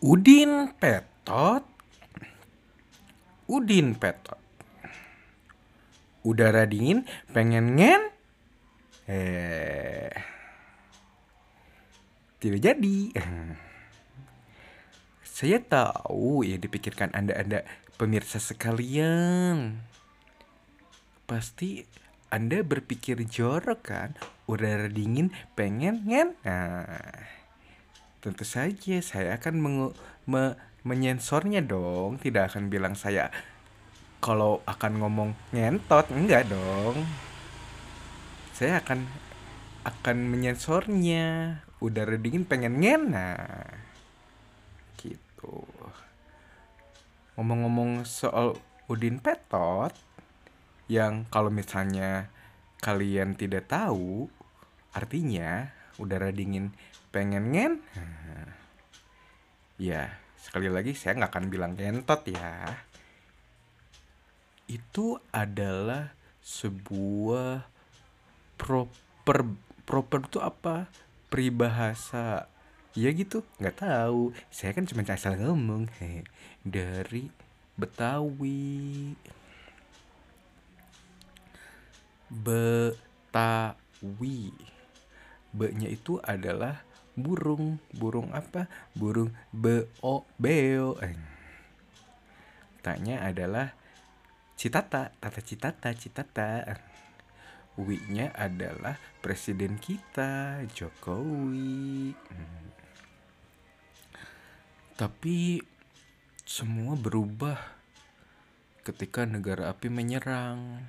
Udin Petot? Udin Petot. Udara dingin pengen ngen? Eh. Tidak jadi. Saya tahu ya dipikirkan anda-anda pemirsa sekalian. Pasti anda berpikir jorok kan? Udara dingin pengen ngen? Nah Tentu saja saya akan mengu- me- menyensornya dong, tidak akan bilang saya kalau akan ngomong ngentot, enggak dong. Saya akan akan menyensornya. Udara dingin pengen ngena. Gitu. Ngomong-ngomong soal Udin Petot yang kalau misalnya kalian tidak tahu artinya udara dingin pengen ngen? Ya sekali lagi saya nggak akan bilang ngentot ya. Itu adalah sebuah proper proper itu apa? Peribahasa. Ya gitu? Nggak tahu. Saya kan cuma asal ngomong. He dari Betawi. Betawi. Be-nya itu adalah burung. Burung apa? Burung beo beo eh. tanya adalah citata. Tata citata citata. Wi-nya adalah presiden kita Jokowi. Hmm. tapi semua berubah ketika negara api menyerang.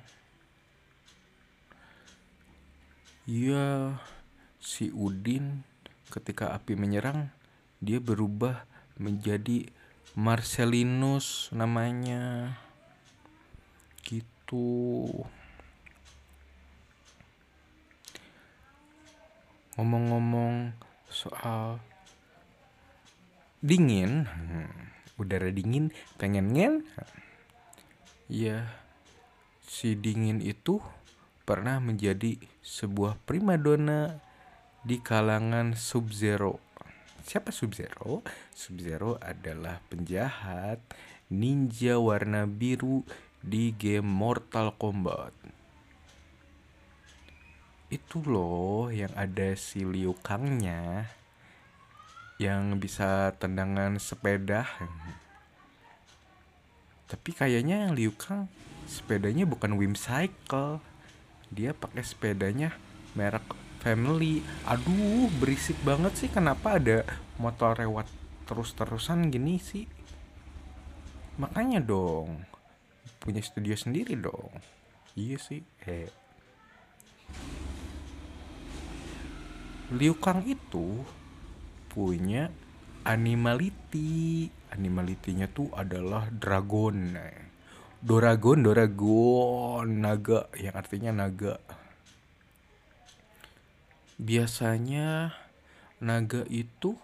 Ya si Udin ketika api menyerang dia berubah menjadi Marcelinus namanya. Gitu. Ngomong-ngomong soal dingin hmm, udara dingin pengen ngen ya si dingin itu pernah menjadi sebuah primadona di kalangan Sub-Zero. Siapa Sub-Zero? Sub-Zero adalah penjahat ninja warna biru di game Mortal Kombat. Itu loh yang ada si Liu Kangnya yang bisa tendangan sepeda. Tapi kayaknya Liu Kang sepedanya bukan Wim Cycle. Dia pakai sepedanya merek family. Aduh berisik banget sih. Kenapa ada motor lewat terus-terusan gini sih? Makanya dong. Punya studio sendiri dong. Iya sih eh. Liu Kang itu punya animality. Animality-nya tuh adalah dragon. Doragon Doragon naga. Yang artinya naga biasanya naga itu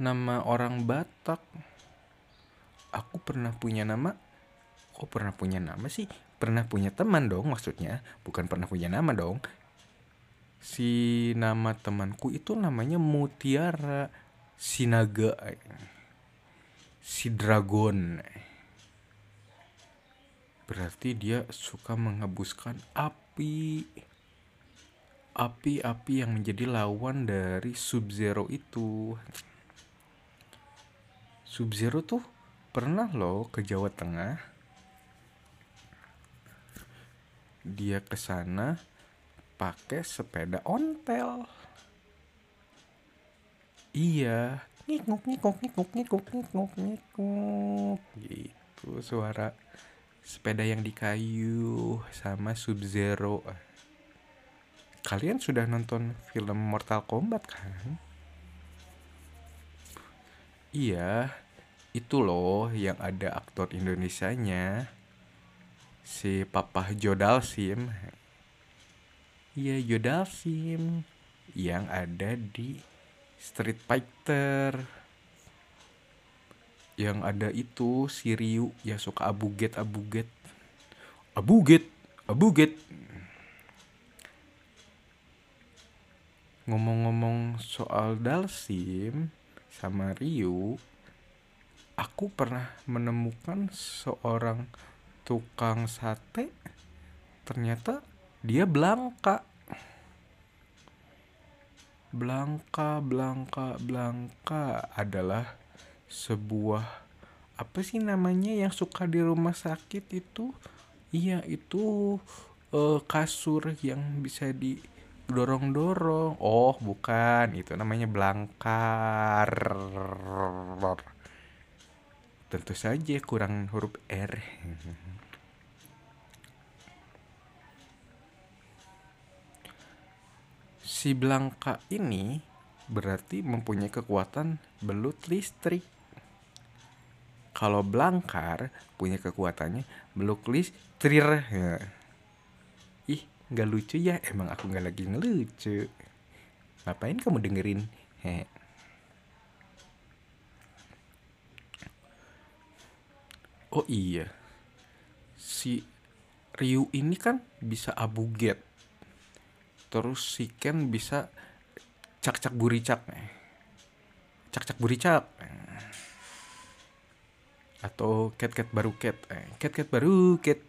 nama orang Batak. Aku pernah punya nama. Kok pernah punya nama sih? Pernah punya teman dong maksudnya, bukan pernah punya nama dong. Si nama temanku itu namanya Mutiara Sinaga. Si Dragon. Berarti dia suka menghembuskan api api-api yang menjadi lawan dari Sub-Zero itu. Sub-Zero tuh pernah loh ke Jawa Tengah. Dia ke sana pakai sepeda ontel. Iya, ngikuk ngikuk ngikuk ngikuk ngikuk ngikuk gitu suara sepeda yang di kayu sama Sub-Zero. Kalian sudah nonton film Mortal Kombat kan? Iya, itu loh yang ada aktor Indonesianya. Si Papa Jodal Sim. Iya, Jodal Sim yang ada di Street Fighter. Yang ada itu si Ryu yang suka abuget abuget. Abuget, abuget. Ngomong-ngomong soal Dalsim, sama Ryu aku pernah menemukan seorang tukang sate. Ternyata dia Blanka Blanka Blanka Blanka adalah sebuah apa sih namanya yang suka di rumah sakit itu? Iya itu uh, kasur yang bisa didorong-dorong oh bukan itu namanya Blankar tentu saja kurang huruf R si Blanka ini berarti mempunyai kekuatan belut listrik. Kalau Blankar punya kekuatannya belut listrik. Nggak lucu ya? Emang aku nggak lagi ngelucu. Ngapain kamu dengerin? He. Oh iya, si Ryu ini kan bisa abu get terus si Ken bisa cak-cak buricak cak-cak buricak atau cat-cat baru cat cat-cat baru cat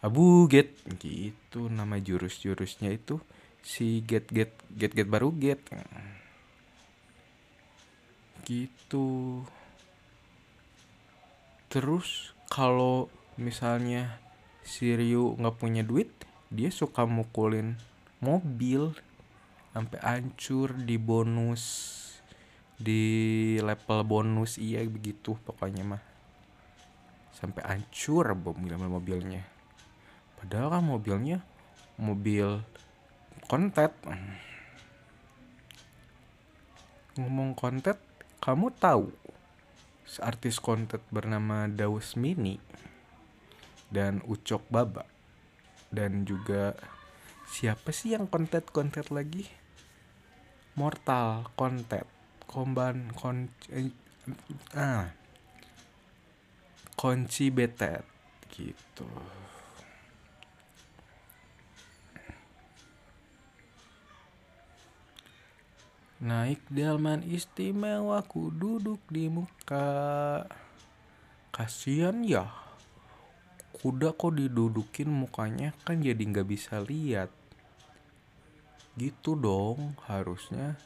abu get gitu nama jurus-jurusnya itu si get get get get baru get gitu. Terus kalau misalnya si Ryu nggak punya duit dia suka mukulin mobil sampai hancur di bonus di level bonus iya begitu pokoknya mah. Sampai hancur mobil mobilnya padahal kan mobilnya mobil kontet. Ngomong kontet kamu tahu artis kontet bernama Daus Mini dan Ucok Baba dan juga siapa sih yang kontet-kontet lagi? Mortal kontet komban kon eh, ah kunci betet gitu Naik delman istimewa ku duduk di muka. Kasian ya kuda kok didudukin mukanya? Kan jadi nggak bisa lihat. Gitu dong harusnya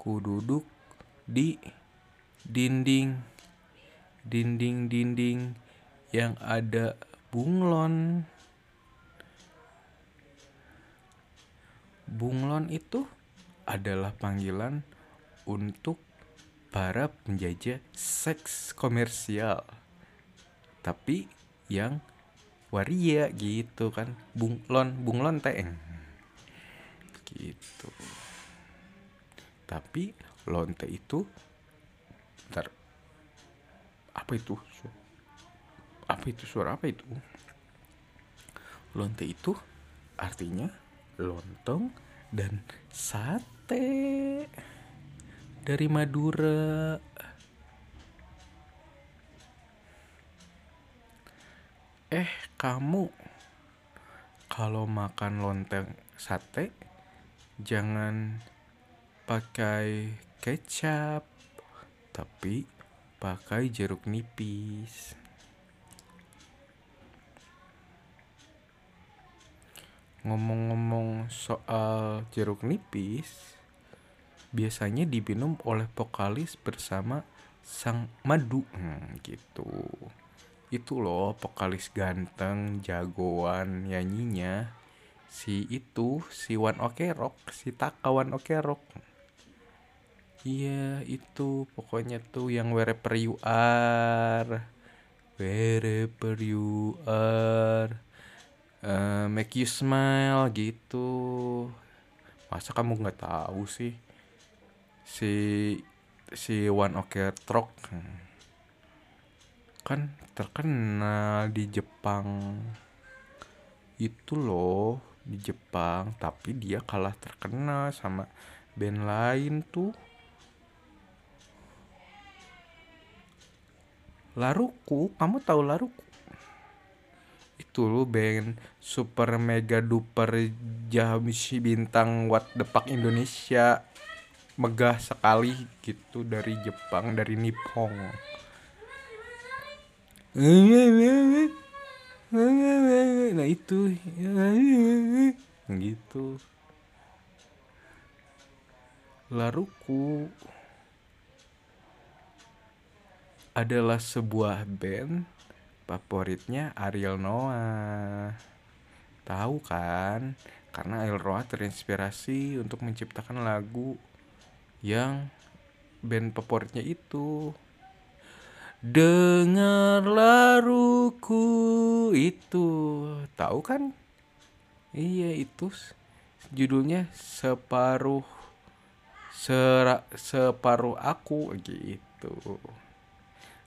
ku duduk di dinding dinding-dinding yang ada bunglon. Bunglon itu adalah panggilan untuk para penjajah seks komersial. Tapi yang waria gitu kan bunglon bunglon teeng gitu. Tapi lonte itu ntar apa itu? Apa itu? Suara apa itu? Lonte itu artinya lontong dan sate dari Madura Eh, kamu kalau makan lonteng sate jangan pakai kecap, tapi pakai jeruk nipis. Ngomong-ngomong soal jeruk nipis, biasanya diminum oleh vokalis bersama sang madu. Hmm, gitu. Itu loh vokalis ganteng jagoan nyanyinya. Si itu si One Ok Rock si Takawan Ok Rock. Iya itu pokoknya tuh yang wherever you are. Wherever you are. Uh, make you smile gitu. Masa kamu nggak tahu sih si si One Ok Rock kan terkenal di Jepang. Itu loh di Jepang. Tapi dia kalah terkenal sama band lain tuh. Laruku kamu tahu Laruku? Itu loh band super mega duper jamsi bintang what the fuck Indonesia megah sekali gitu dari Jepang dari Nippon nah itu gitu Laruku adalah sebuah band favoritnya Ariel Noah. Tahu kan? Karena Ariel Noah terinspirasi untuk menciptakan lagu yang band favoritnya itu. Dengarlah ruku itu. Tahu kan? Iya, itu judulnya separuh sera, separuh aku gitu.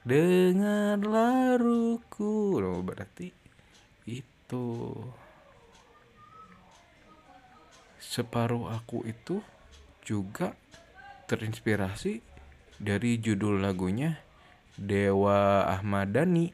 Dengarlah ruku. Loh, berarti itu separuh aku itu juga terinspirasi dari judul lagunya Dewa Ahmadani.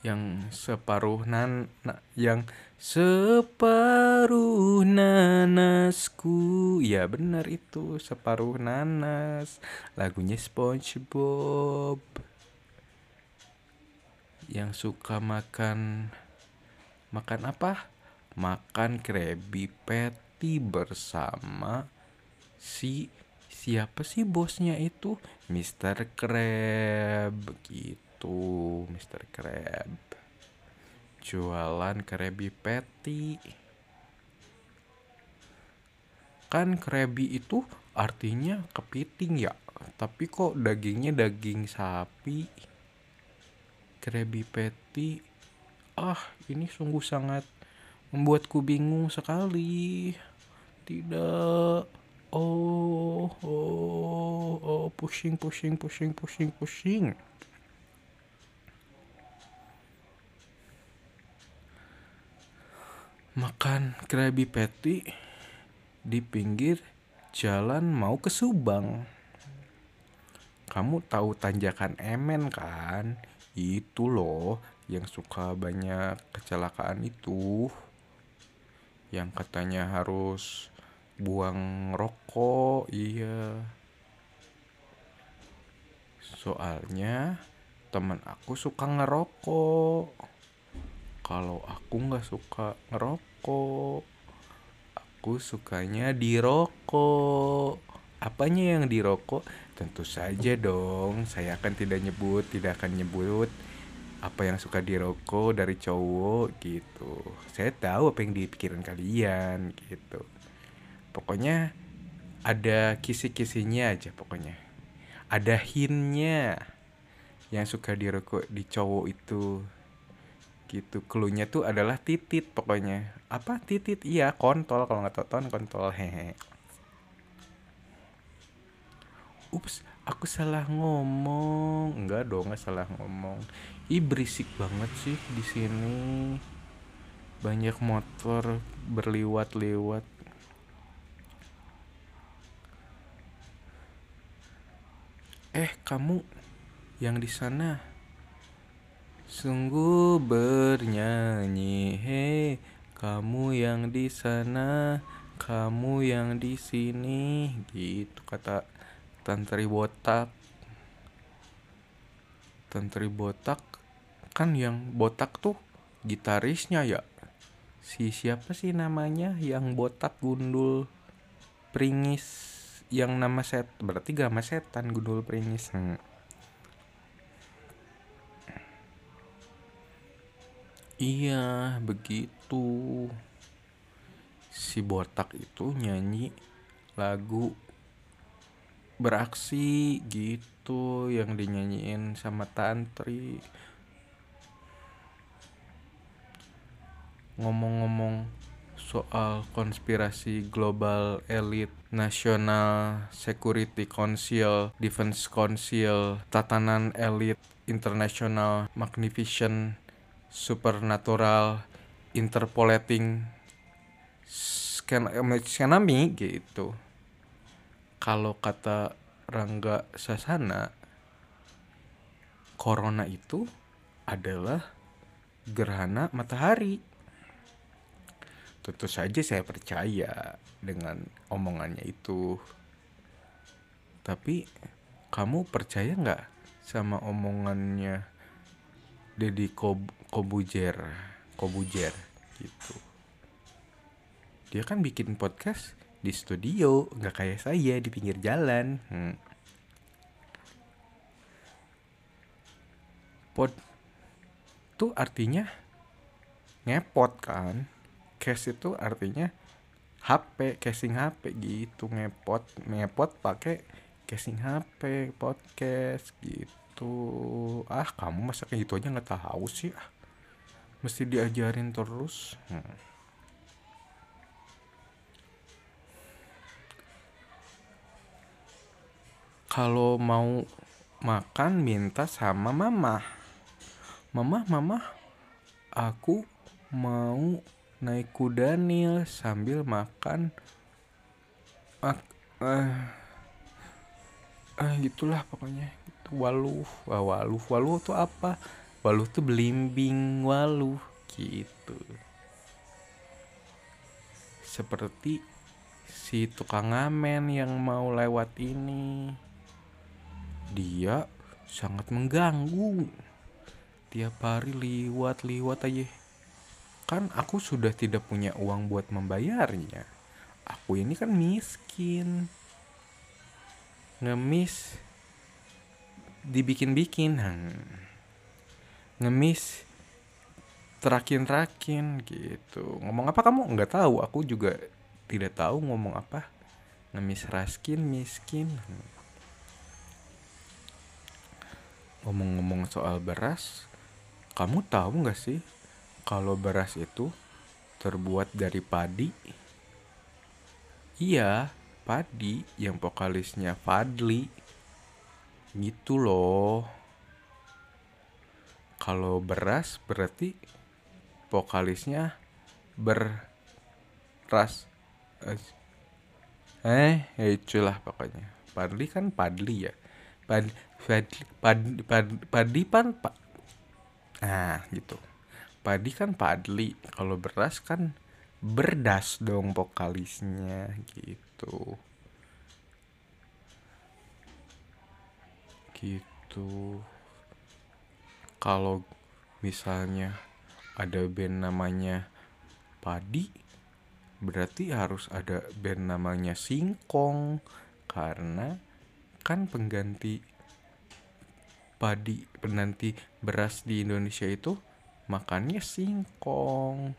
Yang separuh nan na, yang separuh nanasku. Ya benar itu. Separuh nanas. Lagunya SpongeBob. Yang suka makan makan apa? Makan Krabby Patty bersama si siapa sih bosnya itu? Mr. Crab. Gitu itu Mr. Crab. Jualan Krabby Patty. Kan Krabby itu artinya kepiting ya? Tapi kok dagingnya daging sapi? Krabby Patty. Ah ini sungguh sangat membuatku bingung sekali tidak oh oh oh pushing pushing pushing pushing pushing makan Krabby Patty di pinggir jalan mau ke Subang. Kamu tahu tanjakan Emen kan? Itu loh yang suka banyak kecelakaan itu. Yang katanya harus buang rokok, iya. Soalnya teman aku suka ngerokok. Kalau aku nggak suka ngerokok aku sukanya dirokok. Apanya yang dirokok? Tentu saja dong saya akan tidak nyebut tidak akan nyebut apa yang suka dirokok dari cowok gitu. Saya tahu apa yang dipikirin kalian gitu. Pokoknya ada kisi-kisinya aja pokoknya. Ada hinnya yang suka dirokok di cowok itu gitu. Klunya tuh adalah titit pokoknya. Apa? Titit? Iya kontol. Kalau nggak tonton kontol. Hehe. Ups aku salah ngomong. Enggak dong nggak salah ngomong ih berisik banget sih di sini. Banyak motor berliwat-liwat. Eh kamu yang di sana Sungguh bernyanyi, hei kamu yang di sana, kamu yang di sini, gitu kata Tantri Botak. Tantri Botak kan yang botak tuh gitarisnya ya. Si siapa sih namanya yang botak gundul pringis yang nama set berarti gak sama setan gundul pringis. Hmm. Iya, begitu. Si botak itu nyanyi lagu beraksi gitu yang dinyanyiin sama tantri. Ngomong-ngomong soal konspirasi global elite national security council defense council tatanan elit international magnificent supernatural interpolating skenami gitu. Kalau kata Rangga Sasana corona itu adalah gerhana matahari tentu saja saya percaya dengan omongannya itu. Tapi kamu percaya nggak sama omongannya Deddy Kob Kobujer Kobujer gitu? Dia kan bikin podcast di studio nggak kayak saya di pinggir jalan. Hmm. pod tuh artinya ngepot kan case itu artinya HP casing HP gitu ngepot ngepot pakai casing HP podcast gitu. Ah kamu masa kayak gitu aja nggak tahu sih ah. Mesti diajarin terus. Hmm. kalau mau makan minta sama mama mama mama aku mau naik kuda nih sambil makan. Ah uh, uh, gitulah pokoknya. Itu waluh ah, waluh. Waluh tuh apa? Waluh tuh belimbing waluh gitu. Seperti si tukang ngamen yang mau lewat ini. Dia sangat mengganggu. Tiap hari liwat-liwat aja kan aku sudah tidak punya uang buat membayarnya. Aku ini kan miskin. Ngemis dibikin-bikin. Hmm. ngemis terakin-terakin gitu. Ngomong apa kamu? Nggak tahu. Aku juga tidak tahu ngomong apa. Ngemis raskin miskin. Hmm. Ngomong-ngomong soal beras, kamu tahu nggak sih kalau beras itu terbuat dari padi? Iya, padi yang vokalisnya Fadli. Gitu loh. Kalau beras berarti vokalisnya beras. Eh, eh itulah pokoknya. Padli kan Padli ya pad pad pad pad padi pan pak nah gitu padi kan padli kalau beras kan berdas dong vokalisnya gitu. Gitu. Kalau misalnya ada band namanya padi berarti harus ada band namanya singkong karena kan pengganti padi penanti beras di Indonesia itu makannya singkong.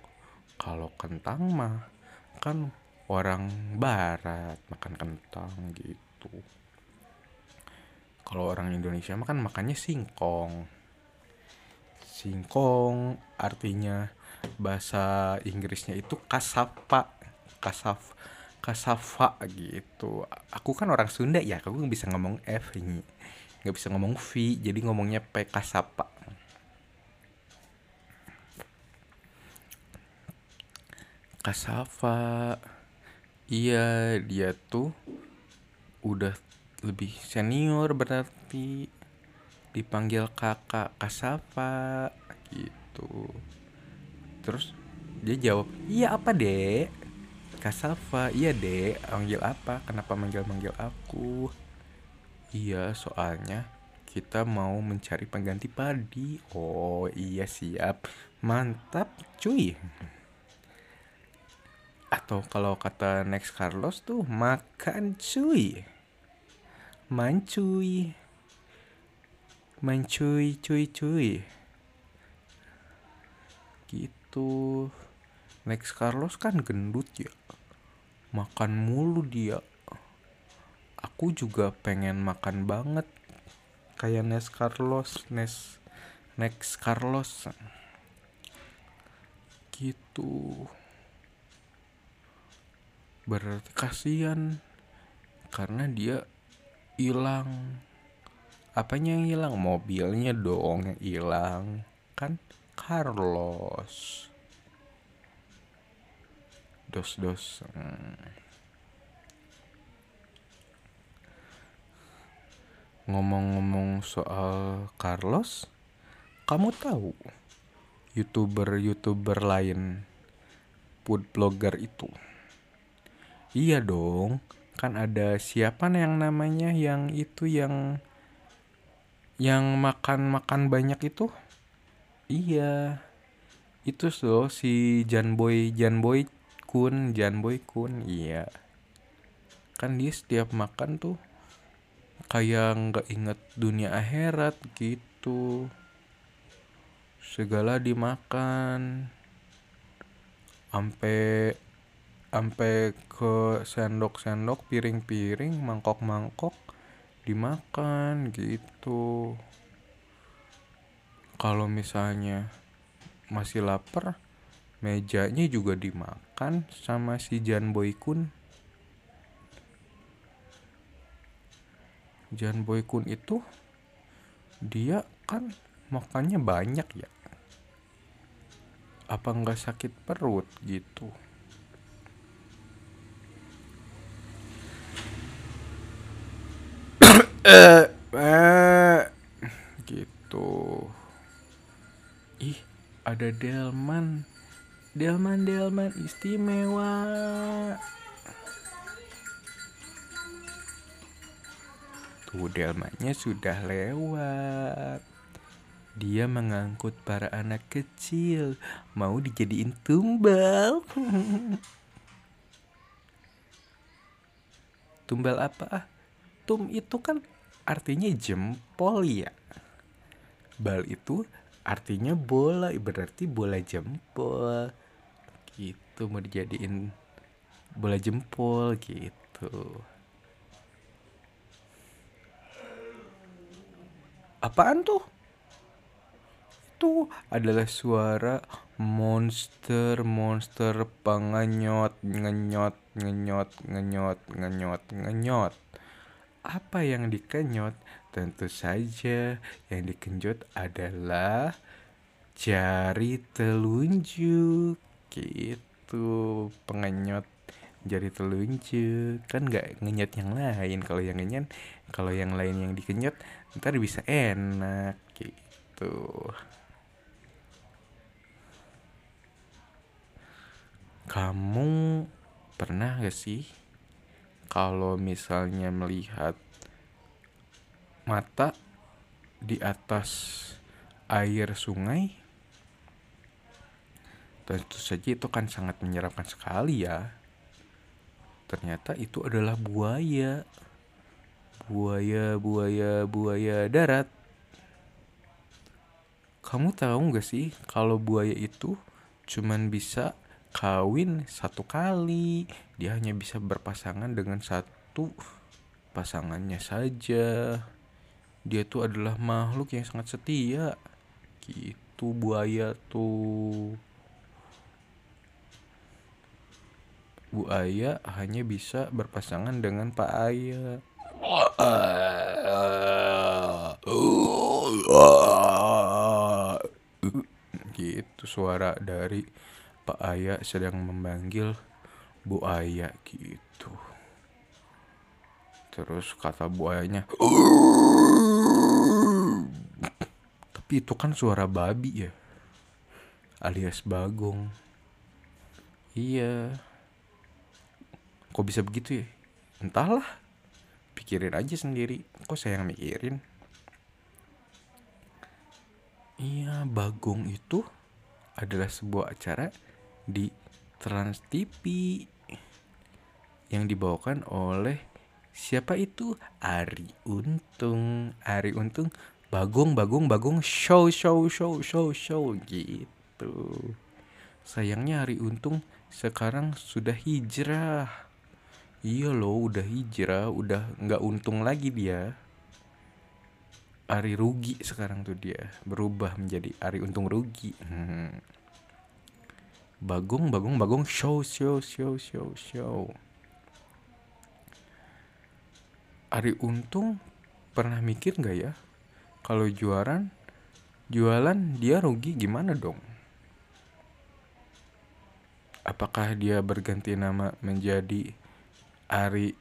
Kalau kentang mah kan orang barat makan kentang gitu. Kalau orang Indonesia makan makannya singkong. Singkong artinya bahasa Inggrisnya itu kasapa kasaf Kasava gitu. Aku kan orang Sunda ya aku bisa ngomong F ini. Nggak bisa ngomong V jadi ngomongnya P Kasapa Kasava iya dia tuh udah lebih senior berarti dipanggil kakak Kasava gitu terus dia jawab iya apa dek Kasava, iya deh, manggil apa? Kenapa manggil-manggil aku? Iya, soalnya kita mau mencari pengganti padi. Oh iya siap, mantap cuy. Atau kalau kata Next Carlos tuh makan cuy. Mancuy. Mancuy cuy cuy. Gitu. Next Carlos kan gendut ya makan mulu dia aku juga pengen makan banget kayak Nes Carlos Nes Next Carlos gitu berarti kasihan karena dia hilang. Apanya yang hilang? Mobilnya dong yang hilang kan Carlos. Dos-dos hmm. ngomong-ngomong soal Carlos kamu tahu youtuber-youtuber lain food blogger itu Iya dong, kan ada siapa yang namanya yang itu yang yang makan-makan banyak itu? Iya. Itu loh si Janboy Janboy Kun, Janboy Kun. Iya. Kan dia setiap makan tuh kayak nggak inget dunia akhirat gitu. Segala dimakan. Sampai sampai ke sendok-sendok, piring-piring, mangkok-mangkok dimakan gitu. Kalau misalnya masih lapar, mejanya juga dimakan sama si Jan Boy Kun. Jan Boy Kun itu dia kan makannya banyak ya. Apa nggak sakit perut gitu? Eh eh gitu. Ih ada delman. Delman delman istimewa. Tuh delmannya sudah lewat. Dia mengangkut para anak kecil. Mau dijadiin tumbal. Tumbal apa ah tum itu kan artinya jempol ya. Bal itu artinya bola, berarti bola jempol. Gitu mau dijadiin bola jempol gitu. Apaan tuh? Itu adalah suara monster monster penganyot ngenyot ngenyot ngenyot ngenyot ngenyot apa yang dikenyot? Tentu saja yang dikenjot adalah jari telunjuk. Gitu, pengenyot jari telunjuk. Kan nggak ngenyot yang lain. Kalau yang ngenyot, kalau yang lain yang dikenyot, ntar bisa enak. Gitu. Kamu pernah gak sih kalau misalnya melihat mata di atas air sungai tentu saja itu kan sangat menyeramkan sekali ya. Ternyata itu adalah buaya. Buaya buaya buaya darat. Kamu tahu gak sih kalau buaya itu cuman bisa kawin satu kali. Dia hanya bisa berpasangan dengan satu pasangannya saja. Dia tuh adalah makhluk yang sangat setia. Gitu buaya tuh. Buaya hanya bisa berpasangan dengan Pak Ayah gitu suara dari Pak Ayah sedang memanggil Bu Ayah gitu. Terus kata Bu Ayahnya, tapi itu kan suara babi ya, alias bagong. Iya. Kok bisa begitu ya? Entahlah. Pikirin aja sendiri. Kok saya yang mikirin? Iya, bagong itu adalah sebuah acara di Trans TV yang dibawakan oleh siapa itu? Ari Untung. Ari Untung Bagong Bagong Bagong show show show show show gitu. Sayangnya Ari Untung sekarang sudah hijrah. Iya loh udah hijrah udah nggak untung lagi dia. Ari rugi sekarang tuh dia berubah menjadi Ari Untung rugi. Hmm. Bagong, Bagong, Bagong, show, show, show, show, show. Ari Untung pernah mikir nggak ya kalau jualan jualan dia rugi gimana dong? Apakah dia berganti nama menjadi Ari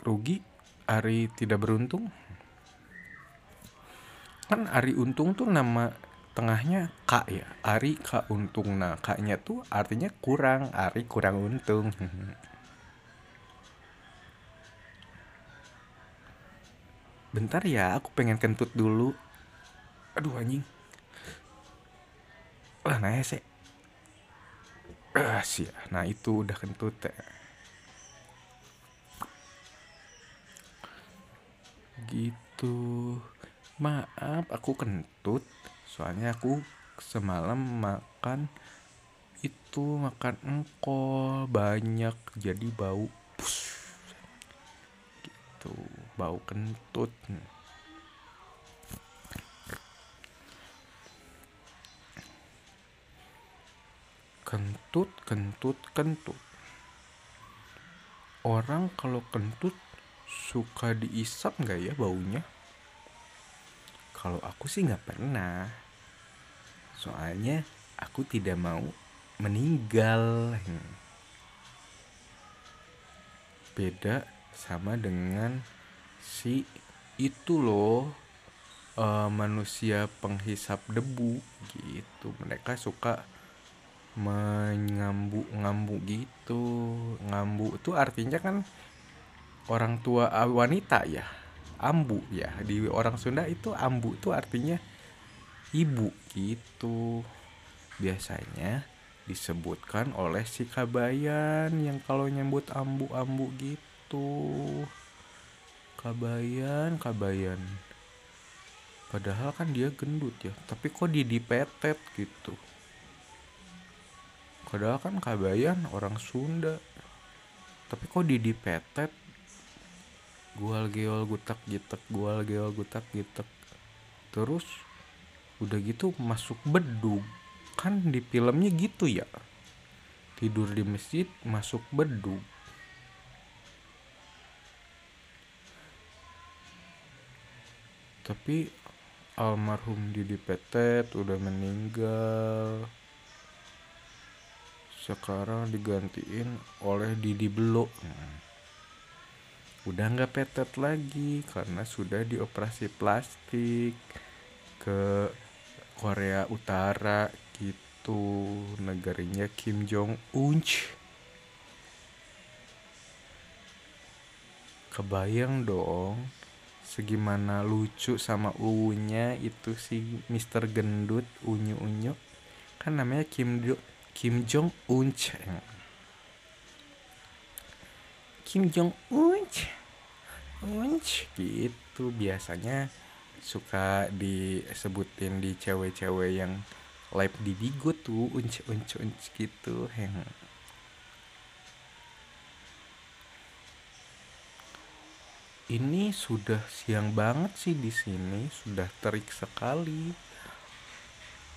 rugi, Ari tidak beruntung? Kan Ari Untung tuh nama tengahnya K ya Ari K untung. Nah K nya tuh artinya kurang Ari kurang untung. Bentar ya aku pengen kentut dulu. Aduh anjing. Lah nah ya sih ah, nah itu udah kentut ya. gitu. Maaf aku kentut soalnya aku semalam makan itu makan engkol banyak jadi bau Pus. gitu bau kentut. Kentut kentut kentut. Orang kalau kentut suka diisap nggak ya baunya? Kalau aku sih nggak pernah soalnya aku tidak mau meninggal. Beda sama dengan si itu loh uh, manusia penghisap debu gitu. Mereka suka mengambu-ngambu gitu. Ngambu itu artinya kan orang tua wanita ya ambu ya. Di orang Sunda itu ambu itu artinya ibu. Gitu. Biasanya disebutkan oleh si kabayan yang kalau nyebut ambu-ambu gitu. Kabayan kabayan. Padahal kan dia gendut ya tapi kok dia dipetet gitu. Padahal kan kabayan orang Sunda tapi kok dia dipetet? Gual geol gutak gitek gual geol gutak gitek terus udah gitu masuk bedug kan di filmnya gitu ya. Tidur di masjid masuk bedug tapi almarhum Didi Petet udah meninggal. Sekarang digantiin oleh Didi Belo udah nggak petet lagi karena sudah dioperasi plastik ke Korea Utara gitu negaranya Kim Jong Un kebayang dong segimana lucu sama unya itu si Mister Gendut unyu unyu kan namanya Kim Jo Kim Jong Un Kim Jong Un Un gitu biasanya suka disebutin di cewek-cewek yang live di Bigo tuh unc unc unc gitu. Heng ini sudah siang banget sih di sini sudah terik sekali.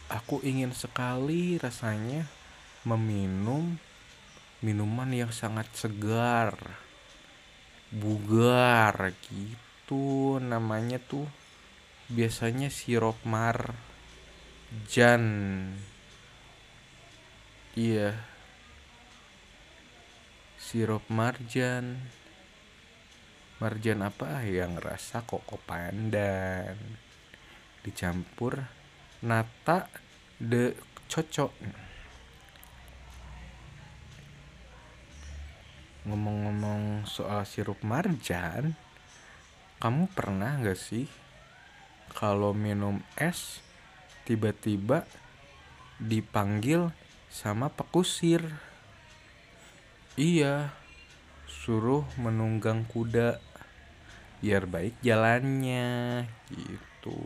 Aku ingin sekali rasanya meminum minuman yang sangat segar bugar gitu namanya tuh biasanya sirup mar jan. Iya. Sirup marjan marjan apa? Yang rasa koko pandan dicampur nata de cocok. Ngomong-ngomong soal sirup marjan kamu pernah gak sih kalau minum es tiba-tiba dipanggil sama pekusir iya suruh menunggang kuda biar baik jalannya gitu.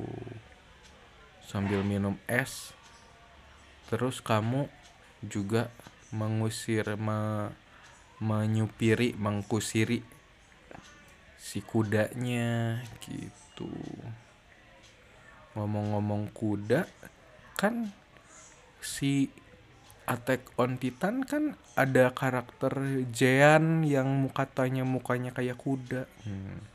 Sambil minum es terus kamu juga mengusir me, menyupiri mengkusiri si kudanya gitu ngomong-ngomong kuda kan si Attack on Titan kan ada karakter Jean yang katanya mukanya kayak kuda. Hmm.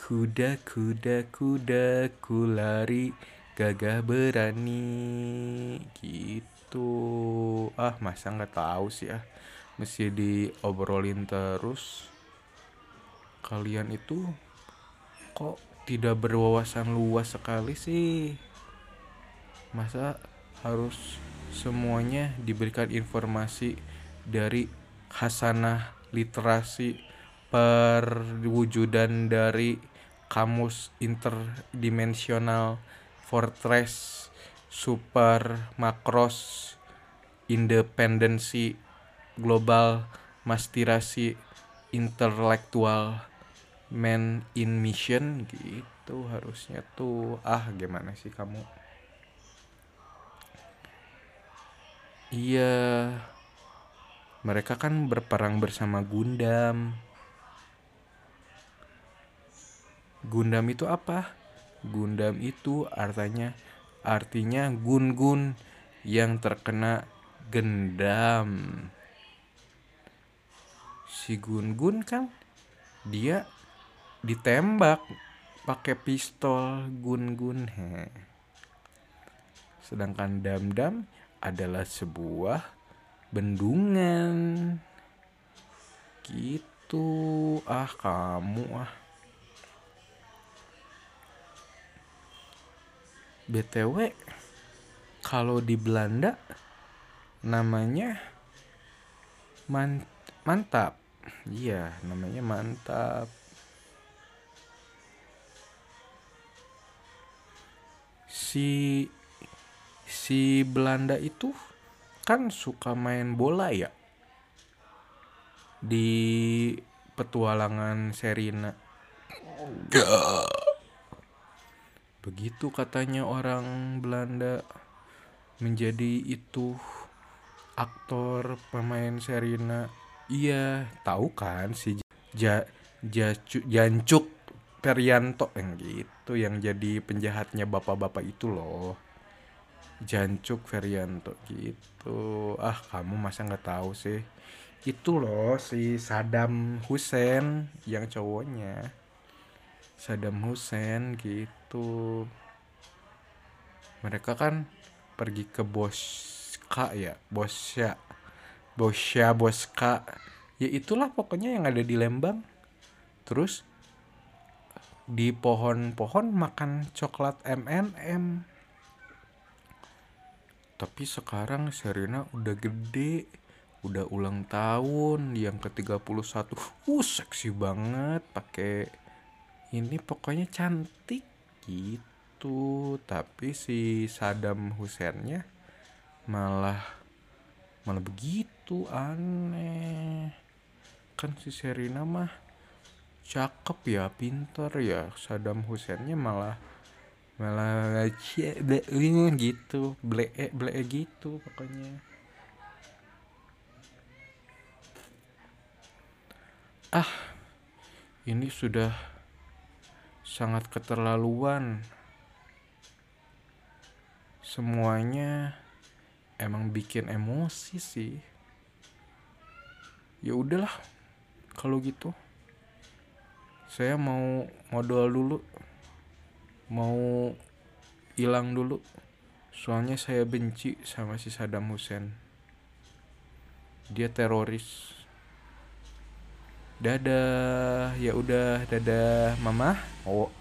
kuda kuda kuda kulari gagah berani. Gitu. Ah masa nggak tahu sih ah. Mesti diobrolin terus. Kalian itu kok tidak berwawasan luas sekali sih. Masa harus semuanya diberikan informasi dari hasanah literasi perwujudan dari kamus interdimensional fortress super makros independensi global mastirasi intelektual man in mission gitu harusnya tuh ah gimana sih kamu? Iya. Mereka kan berperang bersama Gundam. Gundam itu apa? Gundam itu artinya artinya gun-gun yang terkena gendam. Si gun-gun kan dia ditembak pakai pistol gun-gun. Sedangkan dam-dam adalah sebuah bendungan. Gitu. Ah, kamu ah. BTW kalau di Belanda namanya man mantap. Iya, namanya mantap. Si si Belanda itu kan suka main bola ya. Di petualangan Serina. Begitu katanya orang Belanda menjadi itu aktor pemain Serina. Iya, tahu kan si ja, Jacu, Jancuk Perianto yang gitu yang jadi penjahatnya bapak-bapak itu loh. Jancuk Ferianto gitu. Ah, kamu masa nggak tahu sih? Itu loh si Saddam Hussein yang cowoknya. Saddam Hussein gitu. Mereka kan pergi ke Boska ya, Bosya. Bosya, Boska. Ya itulah pokoknya yang ada di Lembang. Terus di pohon-pohon makan coklat M&M. Tapi sekarang Serena udah gede, udah ulang tahun yang ke-31. Uh, seksi banget pakai ini pokoknya cantik gitu. Tapi si Saddam Husseinnya malah malah begitu aneh. Kan si Serena mah cakep ya, pinter ya. Saddam Husseinnya malah malah bingung gitu. Ble ble gitu pokoknya. Ah ini sudah sangat keterlaluan. Semuanya emang bikin emosi sih. Ya udahlah kalau gitu saya mau modal dulu. Mau hilang dulu. Soalnya saya benci sama si Saddam Hussein. Dia teroris. Dadah. Ya udah dadah mama oh